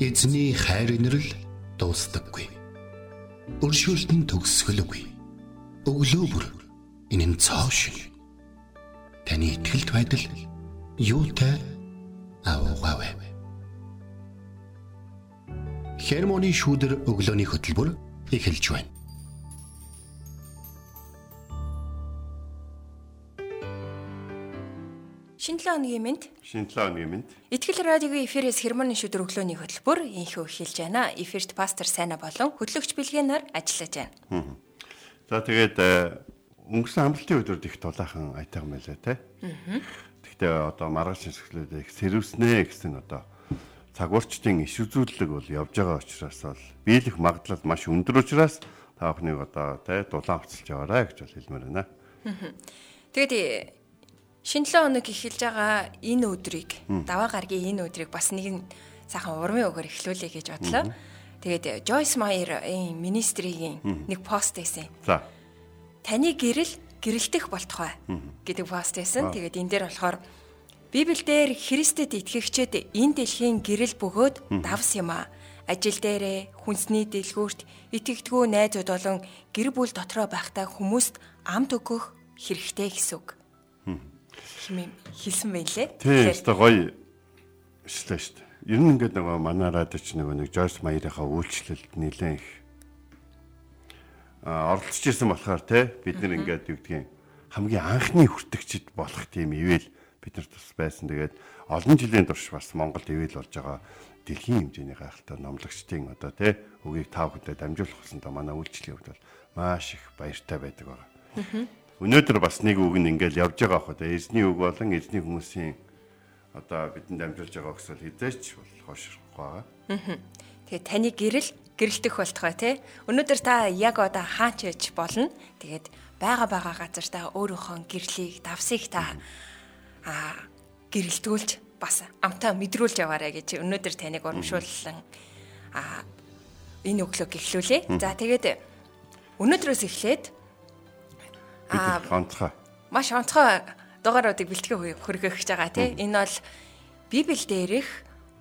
Эзний хайр инрэл дуустдаггүй. Өршөөлт нь төгсгөлгүй. Өглөө бүр энэ нь цоо шиг. Таны ихтгэлт байдал юутай аавгаавэ. Хермоны шүүдэр өглөөний хөтөлбөр эхэлж байна. Шинэ 7 өдрийн мэнд Шинэ 7 өдрийн мэнд. Итгэл радиогийн эфирээс хермоны шүдэр өглөөний хөтөлбөр инхүү эхэлж байна. Эфирт пастор Сайна болон хөтлөгч Билгэнаар ажиллаж байна. За тэгээд э, өнгөрсөн амралтын өдрүүд их дулаахан айтайхан байлаа те. Гэхдээ одоо маргааш шишгэлүүд их сэрвснэ гэсэн одоо цагуурчдын иш үзүүлэлэг бол явж байгаа учраас бол биелэх магадлал маш өндөр учраас та бүхнийг одоо те дулаан уцалж яваарай гэж хэлмээр байна. Тэгээд шинэ 7 хоног эхэлж байгаа энэ өдрийг даваа гаргийн энэ өдрийг бас нэгэн сайхан урмын өгөр эхлүүлэе гэж бодлоо. Тэгээд Joyce Meyer-ийн министрийн нэг пост байсан. За. Таны гэрэл гэрэлтэх болтугай гэдэг пост байсан. Тэгээд энэ дээр болохоор Библиэлд Христэд итгэгчид энэ дэлхийн гэрэл бөгөөд давс юм а. Ажил дээрээ хүнсний дэлгүүрт итгэдэггүй найзууд болон гэр бүл дотроо байхдаа хүмүүст амт өгөх хэрэгтэй гэсэн үг хэмээн хэлсэн байлээ. Тийм өстой гоё ишлээ шүү дээ. Ер нь ингээд нөгөө манай радиоч нөгөө нэг Жойс Маярийнхаа үйлчлэлд нэлээд их оролцож ирсэн болохоор те бид нар ингээд юу гэдгийг хамгийн анхны хүртэгчд болох тийм ивэл бид нар тус байсан. Тэгээд олон жилийн турш бас Монголд ивэл болж байгаа дэлхийн хэмжээний гайхалтай номлогчдын одоо те үгийг тав хүнтэй дамжуулах та манай үйлчлэлийн хувьд бол маш их баяртай байдаг байгаа. Өнөөдөр бас нэг үг нь ингээл явж байгаа хөө эзний үг болон эзний хүмүүсийн одоо бидэнд дамжуулж байгаа гэсэн хизээч бол хошрох байгаа. Тэгээд таны гэрэл гэрэлтэх болтугай тий. Өнөөдөр та яг одоо хаач яж болно. Тэгээд бага бага газар та өөрийнхөө гэрлийг давсыг та а гэрэлтүүлж бас амтаа мэдрүүлж яваарай гэж өнөөдөр таныг урамшууллан а энэ өглөөг эхлүүлээ. За тэгээд өнөөдрөөс эхлээд А онцгой. маш онцгой дугааруудыг бэлтгэн хөргөх гэж байгаа тий. Энэ бол Библиэл дээрх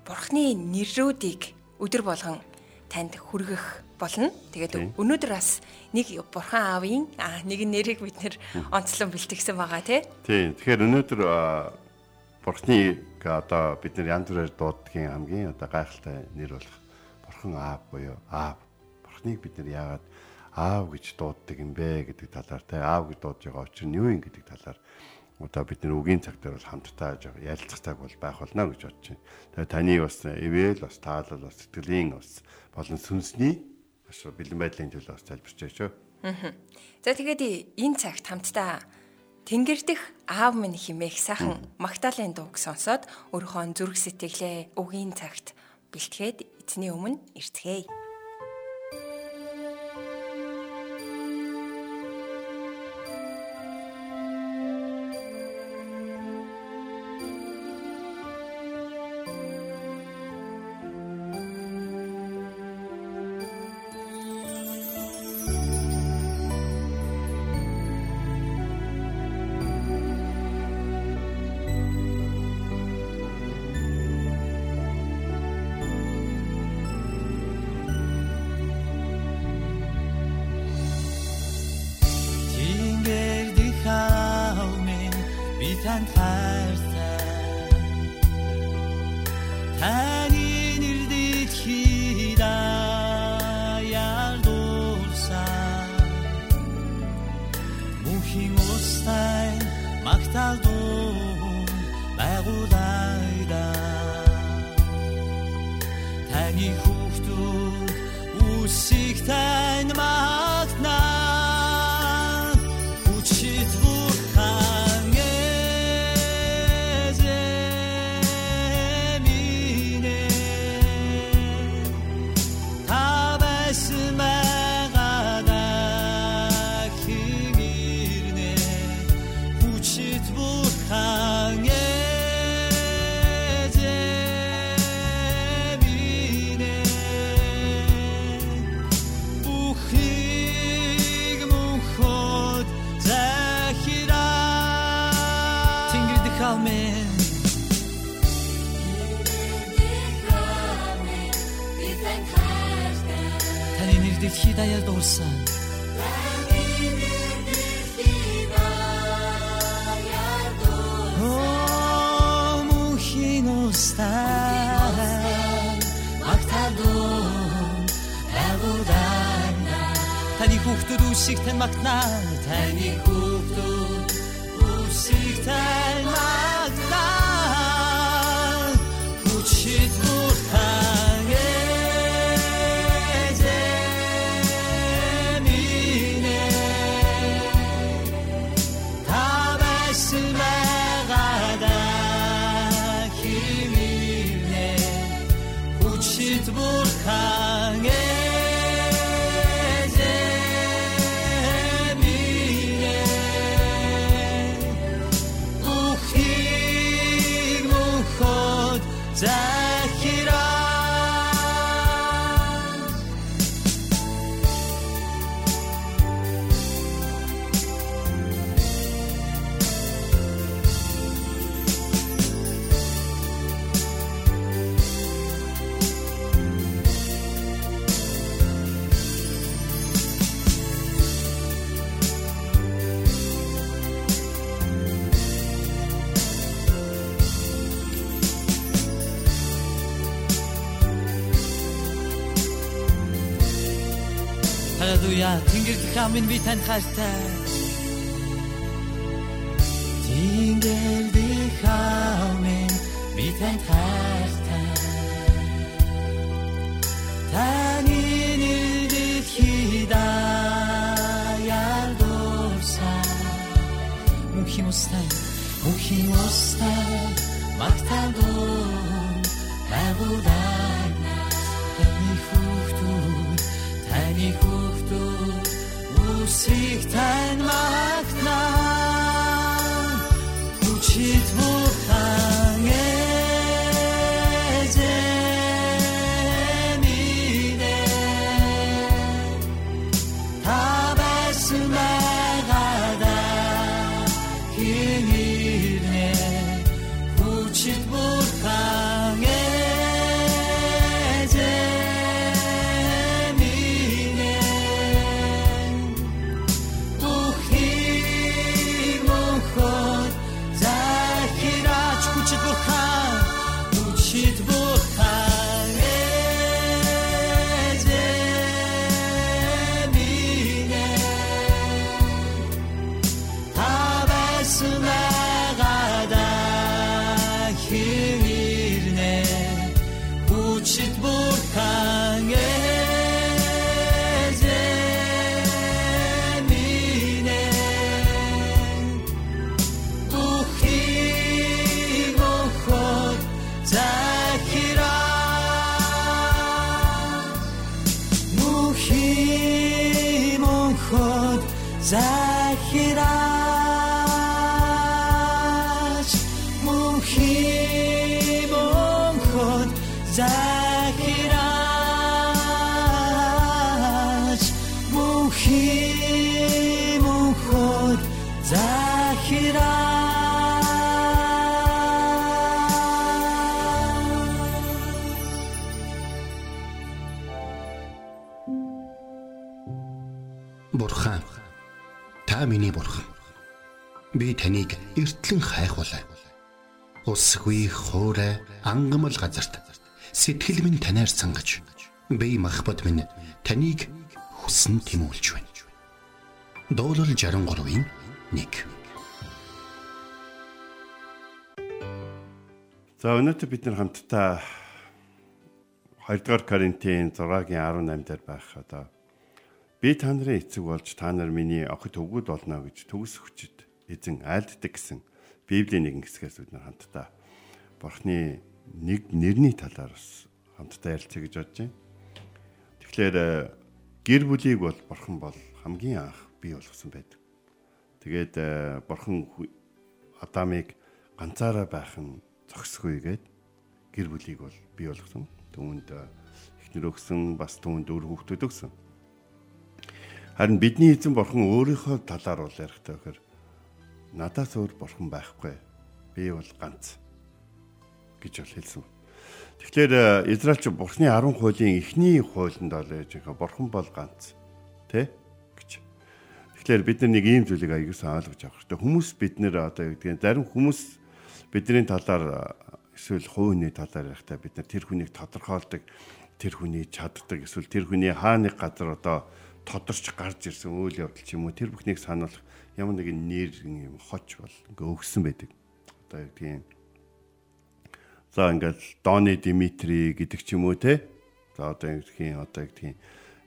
Бурхны нэрүүдийг өдөр болгон танд хүргэх болно. Тэгээд өнөөдөр бас нэг Бурхан аавын а нэг нэрийг бид нэр онцлон бэлтгэсэн байгаа тий. Тийм. Тэгэхээр өнөөдөр а, Бурхныг одоо бид нар янз бүрээр дууддгийн хамгийн одоо гайхалтай нэр болох Бурхан аав буюу аав. Бурхныг бид нар яагаад аав гэж дууддаг юм бэ гэдэг талаар те аав гэж дуудж байгаа учир нь юу юм гэдэг талаар одоо бид нар үгийн цаг дээр бол хамтдаа ярилцах цаг бол байх болно гэж бодож байна. Тэгээ таны бас ивэл бас таалал бас сэтгэлийн бас болон сүнсний бас бэлэн байдлын төлөө бас залбирч байгаа шүү. За тэгээд энэ цагт хамтдаа Тэнгэр дэх аав минь химээх сайхан Магдалины дууг сонсоод өөрийнхөө зүрх сэтгэлээ үгийн цагт бэлтгээд эзний өмнө ирцгээе. Би танд үсийг тань магтнаа таны Тэнгэр дахин минь би танд хайртай Тэнгэр дахин би танд хайртай Таны нэр дэлхий даяар дурсаа Мөнхийн устай мөнхийн устай магтаадон агуудана таны хүүхдүүд таны хүүхдүүд Gesicht ein Magnet. Мөхөд захираач Ухиг мөхөд захираач Бурхан та миний бурхан. Би таныг эртлэн хайхвалаа. Усгүй хоорой ангамл газарт сэтгэл минь танаар сангаж би махбат минь таныг хүсн тимүүлж байна. Дуурал 63-ийн 1 За өнөөдөр бид нар хамтдаа 2 дугаар Коринтын 6-гийн 18 дээр байх одоо би та нарын эцэг болж та нар миний охид өвгүүд болно гэж төгс хүчит эзэн айлддаг гэсэн Библийн нэгэн хэсгээс бид нар хамтдаа Бурхны нэг нэрний талаар хамтдаа ярилцъя гэж бодож байна. Тэгэхээр э, гэр бүлийг бол Бурхан бол хамгийн анх бий болгосон байдаг. Тэгээд э, Бурхан Адамыг ганцаараа байх нь зохисгүй гээд гэр бүлийг бол бий болгосон. Түүнд э, эхнэр өгсөн, бас түүнд өр хүүхдүүд өгсөн. Харин бидний эзэн Бурхан өөрийнхөө талаар бол ярихдаа гэхээр надаас өөр Бурхан байхгүй. Би бол ганц гэж бол хэлсэн. Тэгэхээр Израильч Бурхны 10 хуулийн эхний хуулинд бол яаж байгаа Бурхан бол ганц. Тэ? гэж. Тэгэхээр бид нар нэг ийм зүйлийг аягуулсан ойлгож авах хэрэгтэй. Хүмүүс бид нэр одоо юу гэдгийг зарим хүмүүс бидний талаар эсвэл хувийн талаар ярихдаа бид нар тэр хүнийг тодорхойлдог, тэр хүний чаддаг эсвэл тэр хүний хаа нэг газар одоо тодорч гарч ирсэн үйл явдал ч юм уу тэр бүхнийг сануулах ямар нэгэн нэр юм хоч бол ингээ өгсөн байдаг. Одоо юу гэдгийг За ингээл Дони Димитри гэдэг ч юм уу те. За одоо ингэхийн одоо гэдгийг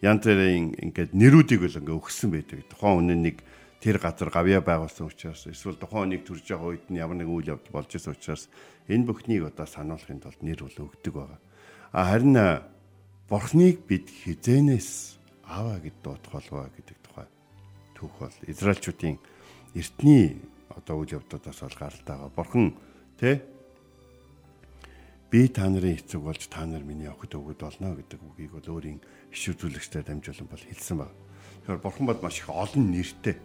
янз бүрийн ингээд нэрүүдийг л ингээ өгсөн байдаг. Тухайн үнэн нэг тэр газар гавья байгуулсан учраас эсвэл тухайн нэг төрж байгаа үед нь ямар нэг үйл явдал болж исэн учраас энэ бүхнийг одоо сануулахын тулд нэр бол өгдөг байгаа. А харин Бурхныг бид хизэнээс аваа гэд болов гэдэг тухай түүх бол Израильчүүдийн эртний одоо үйл явдлуудаас бол гаралтай байгаа. Бурхан тэ би та нарын эцэг болж та нар миний охид өгöd болно гэдэг үгийг бол өөрийн иш үзүүлэгчтэй дамжуулан бол хэлсэн баг. Тэгэхээр бурхан бол маш их олон нэртэй.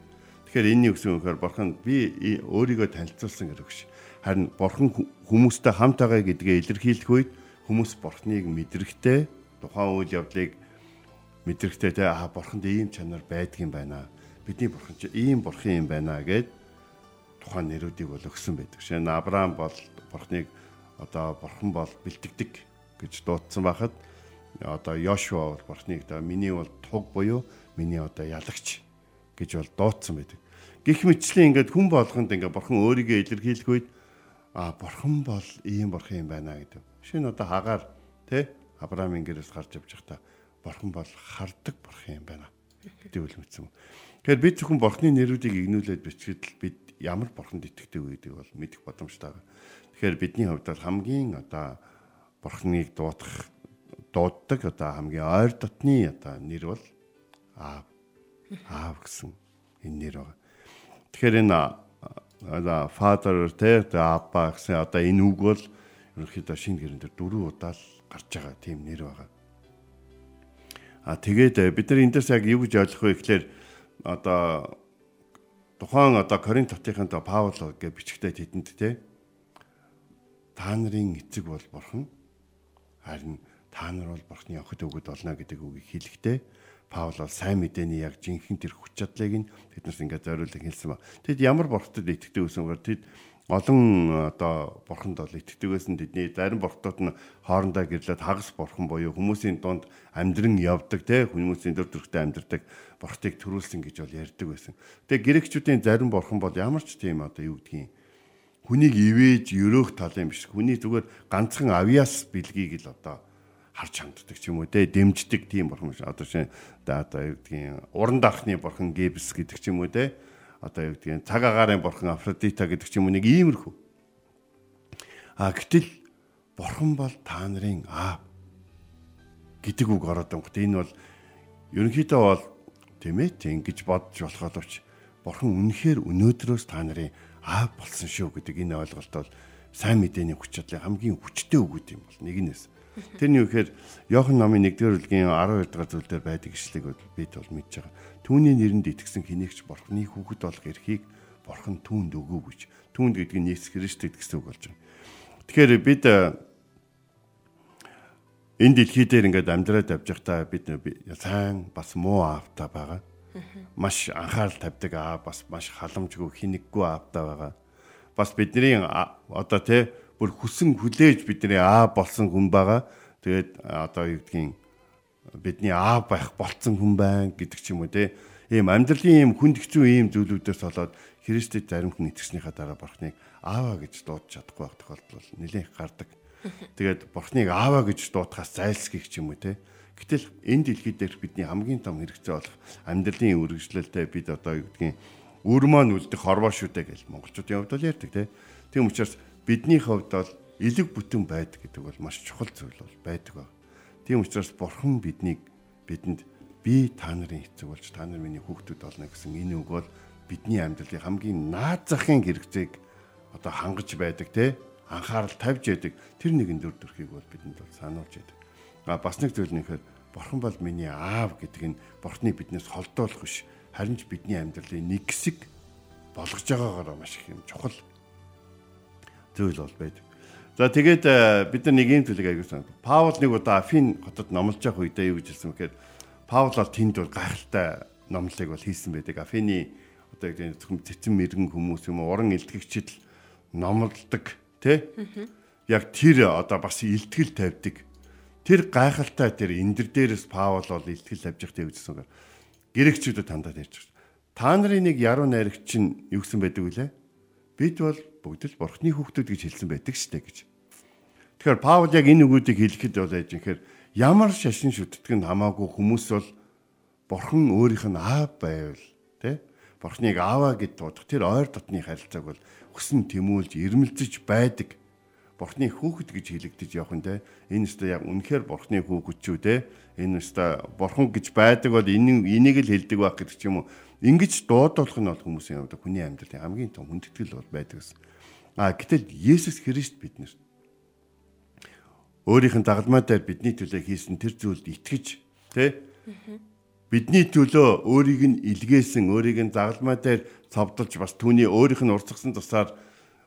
Тэгэхээр энэний үгс нь үнэхээр бурхан би өөрийгөө танилцуулсан гэх үг ш. Харин бурхан хүмүүстэй хамт байгаа гэдгээ илэрхийлэх үед хүмүүс бурханыг мэдрэхтэй тухайн үйл явдлыг мэдрэхтэй те аа бурханд ийм чанар байдгийн байна. Бидний бурхан чи ийм бурхан юм байна гэд тухайн нэрүүдийг бол өгсөн байдаг. Жишээ нь Авраам бол бурханыг одоо бурхан бол бэлтгэдэг гэж дуудсан байхад одоо Йошуа бол бурхныг одоо миний бол туг буюу миний одоо ялагч гэж бол дуудсан байдаг. Гэх мэтчлэн ингээд хүн болгонд ингээд бурхан өөрийгөө илэрхийлэх үед а бурхан бол ийм бурхан юм байна гэдэг. Шинэ одоо хагаар тэ Авраамын гэрээс гарч явж байхдаа бурхан бол хардаг бурхан юм байна гэдэг үл мэдсэн. Тэгэхээр бид зөвхөн бурхны нэрүүдийг игнүүлээд бичгээд бид ямар бурханд итгэдэг вэ гэдэг бол мэдэх боломжтой. Тэгэхээр бидний хувьд бол хамгийн одоо бурхныг дуудах дууддаг одоо хамгийн ойр дотны одоо нэр бол аав аав гэсэн энэ нэр байна. Тэгэхээр энэ одоо father тэ аба гэсэн одоо энэ үг бол ерөнхийдөө шинэ гэрэн дээр дөрвөн удаа л гарч байгаа тийм нэр байгаа. А тэгээд бид нар энэ дэс яг юу гэж ойлгох вэ гэхээр одоо тухайн одоо Коринт хотынханд Паул гэж бичгтэй тэдэнд те та нарын эцэг бол бурхан харин та нар бол бурхны охид өгöd болно гэдэг үгийг хэлэхдээ Паул бол сайн мэдээний яг жинхэнэ тэр хүч чадлыг нь тэднээс ингээд зориулсан хэлсэн ба. Тэд ямар бурхтад итгэдэг үсэнгээр тэд олон одоо бурханд бол итгэдэг байсан тэдний зарим бурхтууд нь хоорондоо гэрлээд хагас бурхан буюу хүмүүсийн дунд амьдран явдаг те хүмүүсийн дөр төрхтэй амьдрдаг бурхтыг төрүүлсэн гэж бол ярьдаг байсан. Тэгээ грекчүүдийн зарим бурхан бол ямар ч тийм одоо юу гэдгийг хүнийг ивэж өрөөх тал юм биш. Хүний зүгээр ганцхан авиас бэлгийг л одоо харж ханддаг ч юм уу те дэмждэг тийм бурхан биш. Одоо шинэ одоо юу гэдгийг уран дарахны бурхан Гебс гэдэг ч юм уу те одоо юу гэдгийг цаг агаарын бурхан Афродита гэдэг ч юм уу нэг иймэрхүү. А гэтэл бурхан бол та нарын аав гэдэг үг ороод байгаа. Энэ бол ерөнхийдөө бол тийм ээ ингэж бодож болох боловч бурхан үнэхээр өнөөдрөөс та нарын аав болсон шүү гэдэг энэ ойлголт бол сайн мэдээний хүч чадлын хамгийн хүчтэй үг юм бол нэгнээс. Тэрний үхээр Йохан номын 1-р бүлгийн 12 дахь зүйл дээр байдаг ишлэг бид бол мэдж байгаа. Түүний нэрэнд итгэсэн хинэгч бурхны хүүхэд болох эрхийг бурхан түүнд өгөө гэж. Түүнд гэдэг нь Есүс Христэд гэсэн үг болж байгаа. Тэгэхээр бид э, энэ дэлхий дээр ингээд амьдраад явж байхдаа бид сайн бас муу аавтай байгаа маш анхаарал тавьдаг аа бас маш халамжгүй хинэггүй аавтай байгаа. Бас бидний одоо тий бүр хүсэн хүлээж бидний аа болсон хүн байгаа. Тэгээд одоо юу гэдгийг бидний аа байх болцсон хүн байна гэдэг ч юм уу тий. Ийм амьдралын ийм хүнд хэцүү ийм зүйлүүдээс болоод Христэд зарим хүн итгэснийхаа дараа бурхныг ааваа гэж дуудаж чадахгүй байх тохиолдол нэлээд гардаг. Тэгээд бурхныг ааваа гэж дуудахаас зайлсхийх ч юм уу тий Гэтэл энэ дэлхий дээр бидний хамгийн том хэрэгцээ болох амьдралын үргэлжлэлтэй бид одоо юу гэдгийг өр маань үлдэх хорвоо шүдэ гэж монголчуудын хувьд бол ярьдаг тийм учраас бидний хувьд бол элэг бүтэн байдаг гэдэг бол маш чухал зүйл бол байдаг ба. Тийм учраас бурхан биднийг бидэнд би та нарын эцэг болж та нар миний хүүхдүүд болно гэсэн энэ үг бол бидний амьдралын хамгийн наад захын хэрэгцээг одоо хангаж байдаг те анхаарал тавьж яадаг тэр нэгэн дүр төрхийг бол бидэнд бол сануулж яадаг. Бас нэг зүйл нэхэр бурхан бол миний аав гэдэг нь бурхны биднээс холдоолох биш. Харин ч бидний амьдралын нэг хэсэг болгож байгаагаар маш их юм чухал зүйл бол байдаг. За тэгээд э, бид нар нэг юм төлөг аягүй сан. Паул нэг удаа Афин хотод номлож явах үедээ юу гэж хэлсэн бэхээр Паул бол тэнд бол гайхалтай номлыг бол хийсэн байдаг. Афины одоо яг зөвхөн цэцэн мэрэгэн хүмүүс юм уу уран илтгэгчид номлодог тий? Яг тэр одоо бас илтгэл тавьдаг. Тэр гайхалтай тэр эндэр дээрээс Паул бол илтгэл авч явах гэвчихсэн. Грекчүүдэд тандаад ярьж байна. Та нарын нэг яруу найрагч чинь юу гэсэн байдаг вүлээ? Бид бол бүгд л бурхны хүүхдүүд гэж хэлсэн байдаг штэ гэж. Тэгэхээр Паул яг энэ үгүүдийг хэлэхэд бол яаж юм хэрэг ямар шашин шүтдэг нь хамаагүй хүмүүс бол бурхан өөрийнх нь аав байвал тий бурхныг ааваа гэд дуудах тэр ойр дотны харилцааг бол хүсэн тэмүүлж ирмэлзэж байдаг бурхны хүүхэд гэж хэлэгдэж явах нь те. Энэ өстө яг үнэхээр бурхны хүүхэд ч үү те. Энэ өстө бурхан гэж байдаг бол энэ энийг л хэлдэг байх гэдэг ч юм уу. Ингэж дуудуулах нь бол хүмүүсийн хувьд хүний амьдралын хамгийн том хүндэтгэл бол байдаг гэсэн. А гэтэл Есүс Христ биднэр өөрийнх нь дагалмай дээр бидний төлөө хийсэн тэр зүйлд итгэж тэ бидний төлөө өөрийг нь илгээсэн өөрийг нь загалмай дээр цовдолж бас түүний өөрийнх нь урсгасан тусаар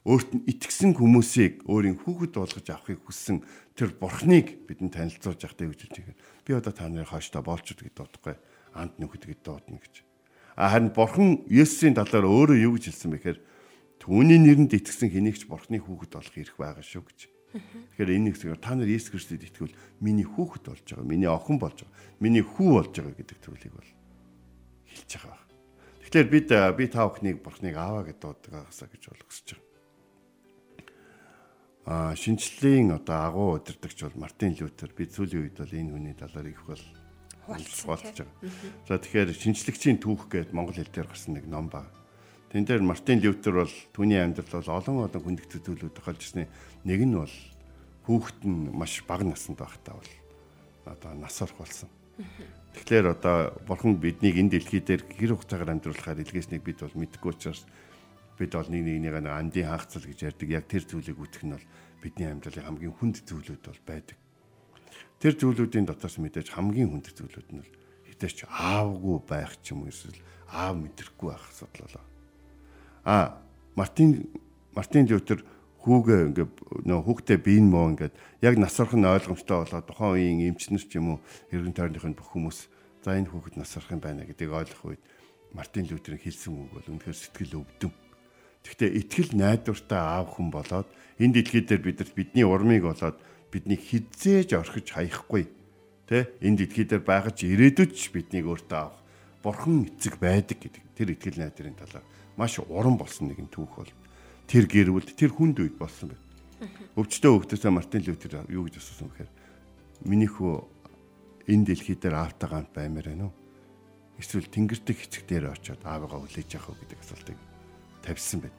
өөрт нь итгэсэн хүмүүсийг өөрийн хүүхэд болгож авахыг хүссэн тэр бурхныг бидэнд танилцуулж явах гэж хэлж байгаа. Би одоо та нарын хааштай болчод гэдэг дуудахгүй. Анд нөхөд гэдэг дуудна гэж. Харин бурхан Есүсийн талаар өөрөө юу гэж хэлсэн бэхээр түүний нэрэнд итгэсэн хэнийгч бурхны хүүхэд болох эрх байгаа шүү гэж. Тэгэхээр энэ хэсгээр та нар Есүс Христэд итгэвэл миний хүүхэд болж байгаа, миний охин болж байгаа, миний хүү болж байгаа гэдэг зүйлийг бол хэлж байгаа. Тэгэхээр бид би та бүхнийг бурхныг ааваа гэдээ дуудагаас гэж бол хүсэж байгаа. Шинжлэлийн одоо агуу удирдахч бол Мартин Лютер бид сүүлийн үед бол энэ хүний талаар их бол хуваалцж байгаа. За тэгэхээр шинжлэгчийн түүх гэдэг монгол хэл дээр гарсан нэг ном баг. Тэн дээр Мартин Лютер бол түүний амьдрал бол олон олон хүндэт зүйлүүд тохиолж ирсэн. Нэг нь бол хүүхэд нь маш бага наснд байхдаа бол одоо нас орох болсон. Тэгэхээр одоо бурхан биднийг энэ дэлхий дээр гэр хугацаагаар амьдруулахаар илгээснийг бид бол мэдэхгүй учраас бид бол нэг нэг андын хаагцал гэж ярьдаг. Яг тэр зүйлийг үүсгэх нь бол бидний амьдралын хамгийн хүнд зүйлүүд бол байдаг. Тэр зүйлүүдийн дотоос мэдээж хамгийн хүнд зүйлүүд нь хитээч аавгүй байх ч юм уу эсвэл аав мэдрэхгүй байх асуудал болоо. А Мартин Мартин Лютер хүүгээ ингээ нөө хүүхдээ биен мөө ингээд яг насархан ойлгомжтой болоод тухайн үеийн эмчнэр ч юм уу эргэн тойрныхын бүх хүмүүс за энэ хүүхэд насарх юм байна гэдгийг ойлгох үед Мартин Лютерийн хэлсэн үг бол үнэхээр сэтгэл өвдөм. Гэхдээ итгэл найдвартай аав хүн болоод энэ дэлхий дээр бидэрт бидний урмыг болоод бидний хизээж орхиж хаяхгүй тэ энэ дэлхий дээр байгаж ирээдүйд ч биднийг өөртөө авах бурхан эцэг байдаг гэдэг тэр итгэл найдрын талаар маш уран болсон нэгэн түүх бол тэр гэрвэл тэр хүнд үед болсон байна. Өвчтөө хөвгтөөсөө Мартин Лютер юу гэж асуусан бэхээр миний хүү энэ дэлхий дээр аавтай гант баймаар байна уу? Эсвэл тэнгэртэй хэцэг дээр очиод аавыгаа хүлээж авах уу гэдэг асуултыг тавьсан байна.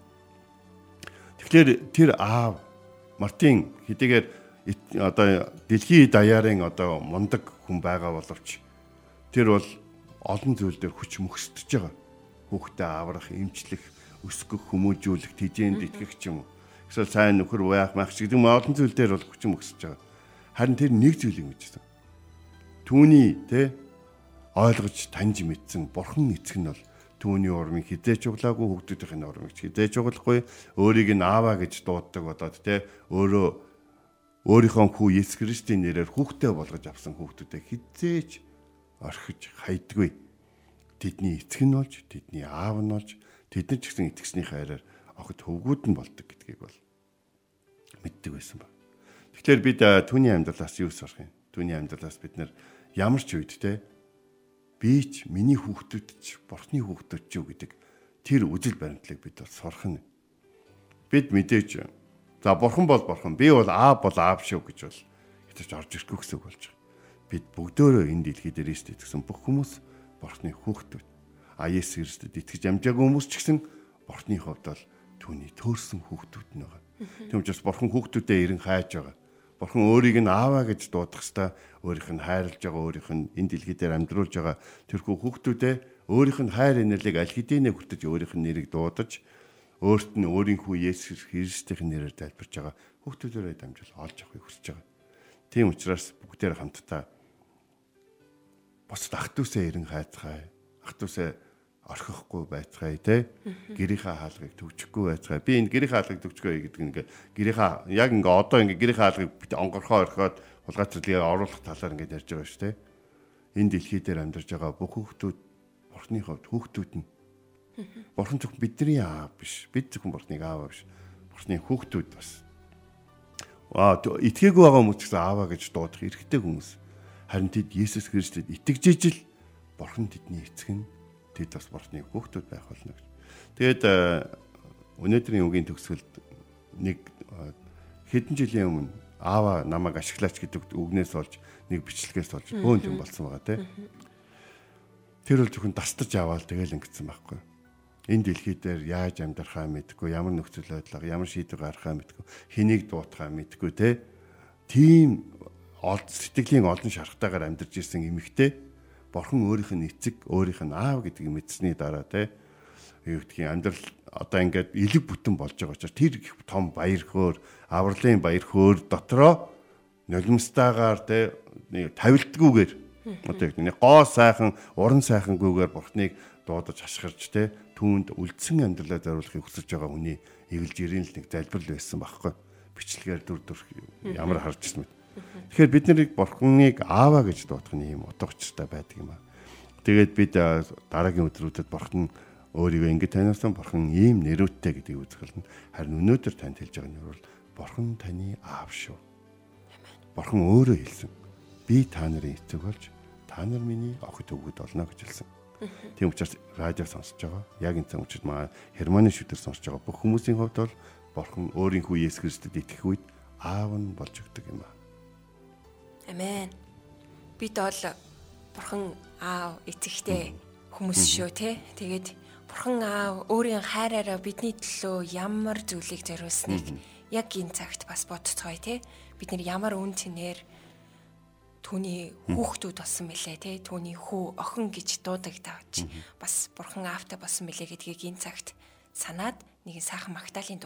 Тэгэхээр тэр аав Мартин хэдийгээр одоо дэлхийн даяарын одоо мундаг хүн байгаа боловч тэр бол олон зүйл дээр хүч мөхсдөж байгаа. Хүүхдээ аврах, эмчлэх, өсгөх, хүмүүжүүлэх, тэжээнд итгэх ч юм уу. Эсвэл сайн нөхөр байх, мах ч гэдэг юм олон зүйл дээр бол хүч мөхсөж байгаа. Харин тэр нэг зүйлийг мэдсэн. Түүний тэ ойлгож таньж мэдсэн бурхан эцэг нь бол түүний урмыг хизээч углаагүй хүүхдүүдийн урмыг хизээч углахгүй өөрийг нь ааваа гэж дууддаг болоод тэ өөрөө өөрийнхөө хүү Есүс Христийн нэрээр хүүхдээ болгож авсан хүүхдүүдэд хизээч орхиж хайдгүй. Тэдний эцэг нь болж, тэдний аав нь болж, тэдний ч гэсэн итгэснийхээ хараар охид хөвгүүд нь болдог гэдгийг бол мэддэг байсан ба. Тэгэхээр бид түүний амьдралаас юу сурах юм? Түүний амьдралаас бид нар ямар ч үед те би ч миний хүүхдүүд ч бурхны хүүхдүүд ч юу гэдэг тэр үжил баримтлалыг бид бол сурах нь. Бид мэдээж За бурхан бол бурхан. Би бол аав бол аав шүү гэж бол хэтэж орж ирэхгүй гэсэн үг болж байгаа. Бид бүгдөө энэ дэлхий дээр ист итгэсэн бүх хүмүүс бурхны хүүхдүүд. А Есүс Христэд итгэж амжаагүй хүмүүс ч гэсэн бурхны хувьд бол түүний төөрсөн хүүхдүүд нь байгаа. Тийм учраас бурхан хүүхдүүдэд эрен хайж байгаа. Бурхан өөрийг нь ааваа гэж дуудах хэвээр өөрийнх нь хайрлаж байгаа, өөрийнх нь энэ дэлхий дээр амьдруулж байгаа тэрхүү хүүхдүүдэд өөрийнх нь хайр инэрлийг аль хэдийнэ хүртэж өөрийнх нь нэрийг дуудаж өөрт нь өөрийнхөө Есүс Христийн нэрээр тайлбарж байгаа хүүхдүүдээрээ дамжуул олж авахыг хүсэж байгаа. Тийм учраас бүгдээр хамтдаа бусад ах トゥ усээ эрен хайцгаая. Ах トゥ усээ орхихгүй байцгаая те. Гэрийнхаа хаалгыг төгжихгүй байцгаая. Би энэ гэрийнхаа хаалгыг төгжгөө гэдэг ингээ гэрийнхаа яг ингээ одоо ингээ гэрийнхаа хаалгыг онгорхоо орхиод хулгайцралыг оруулах талаар ингээ ярьж байгаа шүү те. Энэ дэлхий дээр амьдарч байгаа бүх хүүхдүүд бурхны хувьд хүүхдүүд нь. Бурхан зөвхөн бидний аав биш. Бид зөвхөн бурхныг аав биш. Бурхны хүүхдүүд бас. Аа итгээгүй байгаа хүмүүс гэсэн ааваа гэж дуудах эрхтэй хүмүүс. Харин тэд Есүс Христэд итгэж ижил бурхан тэдний эцэг нь тэд бас бурхны хүүхдүүд байх болно гэж. Тэгээд өнөөдрийн үгийн төгсгөлд нэг хэдэн жилийн өмнө аава намайг ашиглаач гэдэг үгнээс олж нэг бичлэгээс олж бөөн юм болсон байгаа тийм. Тэр бол зөвхөн дастаж аваад тэгэл ингэсэн байхгүй. Энэ дэлхий дээр яаж амьдрахаа мэдгүй, ямар нөхцөл байдлаа, ямар шийдвэр гаргахаа мэдгүй, хэнийг дуутахаа мэдгүй те. Тийм сэтгэлийн олон шархтайгаар амьдарч ирсэн эмэгтэй бурхан өөрийнх нь эцэг, өөрийнх нь аав гэдгийг мэдсэний дараа те юу гэдгийг амьдрал одоо ингээд элэг бүтэн болж байгаа учраас тэр их том баяр хөөр, авралын баяр хөөр дотроо нулимстаагаар те тавилтгүйгээр одоо яг нэг гоо сайхан, уран сайхангүйгээр бурхныг дуудаж хашгирч те түүнд үлдсэн амьдралаа зориулахыг хүсэж байгаа хүний эгэлж ирэн л нэг залбирал байсан байхгүй. Бичлэгээр дүр дүр ямар харж ирсэн мэт. Тэгэхээр бид нарыг бурхныг аава гэж дуудах нь ийм утга учиртай байдаг юм аа. Тэгээд бид дараагийн өдрүүдэд бурхан өөрийгөө ингэ таниулсан бурхан ийм нэрүүттэй гэдгийг үзүүлнэ. Харин өнөөдөр танд хэлж байгаа нь бол бурхан таны аав шүү. Бурхан өөрөө хэлсэн. Би та нарын эцэг болж та нар миний охид өвгөд болно гэж хэлсэн. Тийм учраас радио сонсож байгаа. Яг энэ цаг учраас маа Германы шүтэр сонсож байгаа бүх хүмүүсийн хувьд бол бурхан өөрийн хүү Есүс Христэд итгэх үед аав нь болж өгдөг юм аа. Амен. Бид бол бурхан аав эцэгтэй хүмүүс шүү те. Тэгээд бурхан аав өөрийн хайраараа бидний төлөө ямар зүйлийг зориулсныг яг энэ цагт бас бодцгоё те. Бид нэр ямар үн цэнээр түүний хүүхдүүд болсон мэлээ те. Түүний хүү охин гэж дуудагдавч бас бурхан аавтай болсон мэлээ гэдгийг энэ цагт санаад нэгэн сайхан магтаалын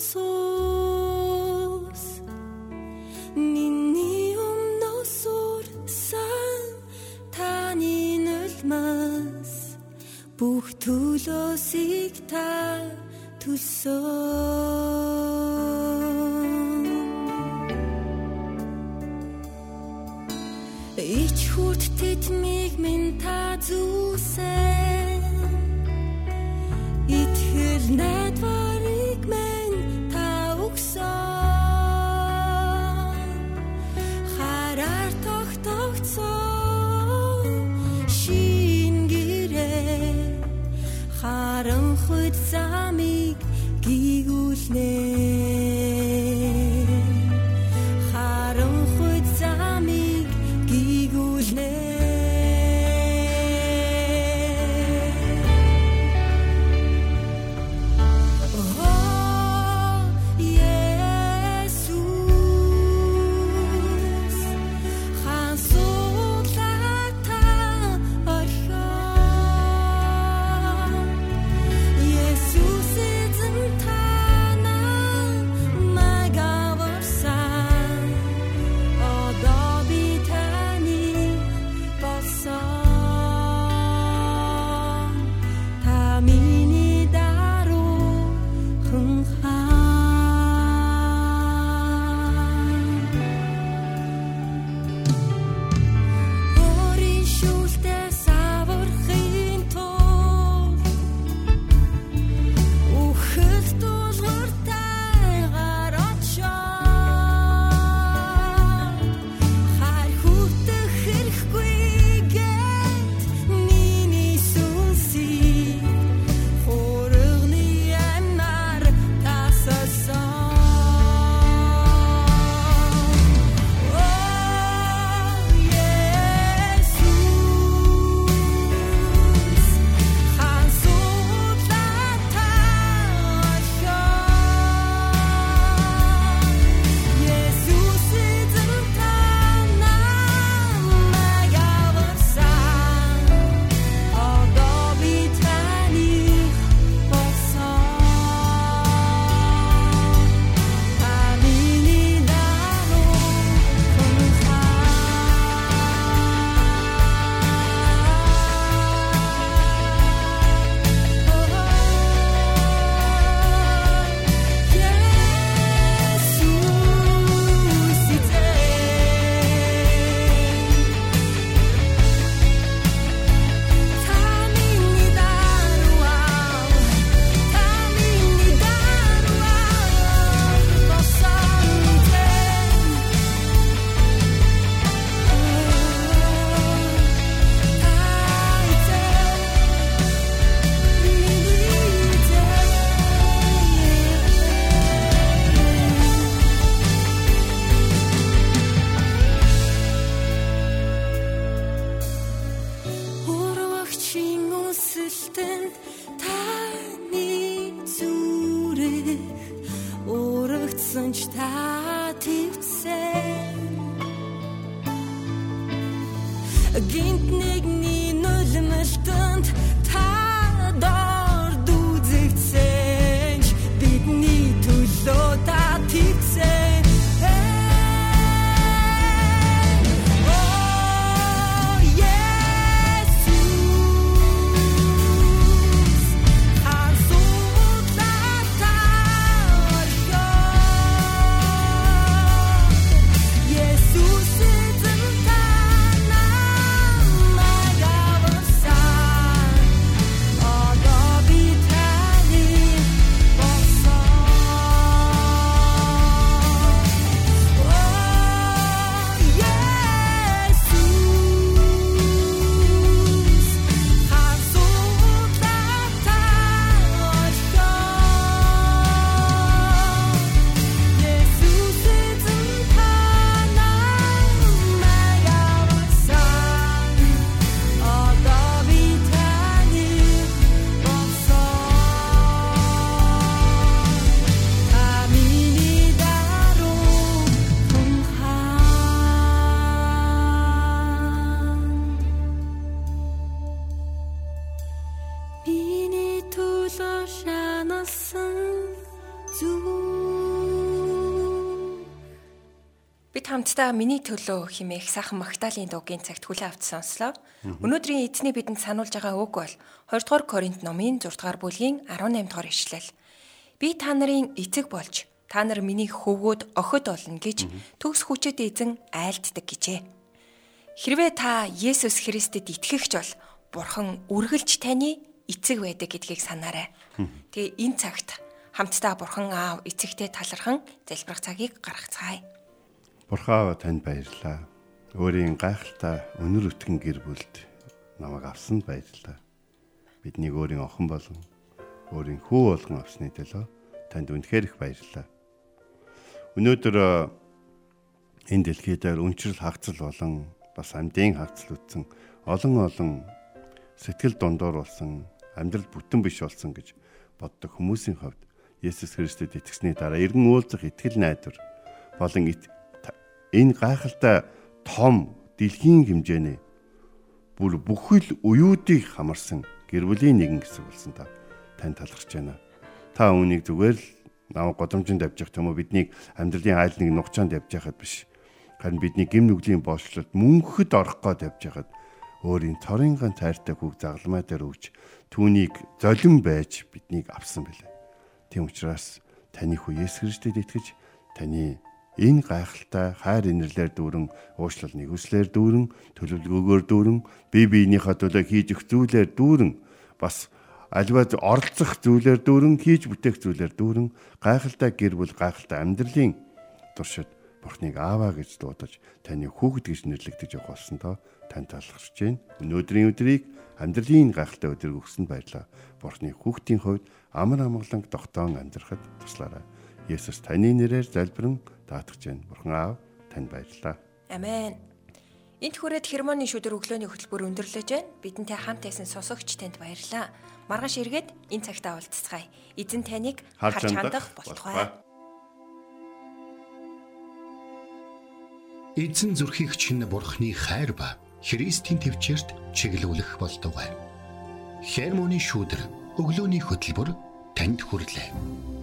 дуу сонсъё. төлөөсийг та төлсөн Ич хүрт хамтдаа миний төлөө химээх сайхан Магдалины дуугийн цагт хүлээ авч сонслоо. Өнөөдрийн эзний бидэнд сануулж байгаа үг бол 2 дугаар Коринт номын 6 дугаар бүлгийн 18 дугаар ишлэл. Би та нарын эцэг болж та нар миний хөвгүүд охид болно гэж төгс хүчит эзэн айлддаг гэжээ. Хэрвээ та Есүс Христэд итгэгч бол Бурхан үргэлж таны эцэг байдаг гэдгийг санаарай. Тэгээ энэ цагт хамтдаа Бурхан аав эцэгтэй талархан залбирах цагийг гаргацгаая. Бурхаа танд баярлалаа. Өөрийн гайхалтай өнөр өтгөн гэр бүлд намайг авсанд баярлалаа. Биднийг өөрийн охин болон өөрийн хүү болгон авсны төлөө танд үнэхээр их баярлалаа. Өнөөдөр э, энэ дэлхий дээр өнчрөл хагцал болон бас амьдын хагцал үтсэн олон олон сэтгэл дундуур болсон амьдрал бүтэн биш болсон гэж боддог хүмүүсийн хувьд Есүс Христэд итгэсний дараа эргэн уулзах итгэл найдвар болон энэ гайхалтай том дэлхийн хэмжээний бүр бүхэл уюудыг хамарсан гэр бүлийн нэгэн хэсэг болсон та тань талархж байна. Та үүнийг зүгээр л нав годомжинд авчих юм уу биднийг амьдралын айл нэг нухчаанд явж яхад биш. Харин бидний гим нүглийн боочлолд мөнхөд орох гээд явж яхад өөрийн цорынхан тайртай хүүг загламай дээр өгч түүнийг золин байж биднийг авсан билээ. Тийм учраас таны хүү Есүс Христэд итгэж таны энэ гайхалтай хайр инэрлэр дүүрэн уушлал нэгүслэр дүүрэн төлөвлөгөөгөөр дүүрэн бие биенийхээ төлөө хийж өгөх зүйлээр дүүрэн бас альва оролцох зүйлээр дүүрэн хийж бүтээх зүйлээр дүүрэн гайхалтай гэр бүл гайхалтай амьдралын туршид Бурхныг ааваа гэж дуудаж таны хүүхэд гэж нэрлэгдэж явах болсон тоо тань талархж байна. Өнөөдрийн өдрийг амьдралын гайхалтай өдрийг өгсөнд баярлаа. Бурхны хүүхдийн хувьд амар амгаланг тогтоон амьдрахад туслаарай. Есүс таны нэрээр залбирэн даатгаж байна. Бурхан аав танд баярлалаа. Амен. Энт хүрээд хермоны шүдэр өглөөний хөтөлбөр өндөрлөж байна. Бидэнтэй хамт байсан сонсогч танд баярлалаа. Маргааш эргээд энэ цагтаа уулзцгаая. Эзэн таныг харж хандах болтугай. Эзэн зүрхийг чинь бурхны хайр ба Христийн төвчөрт чиглүүлэх болтугай. Хермоны шүүдэр өглөөний хөтөлбөр танд хүрэлээ.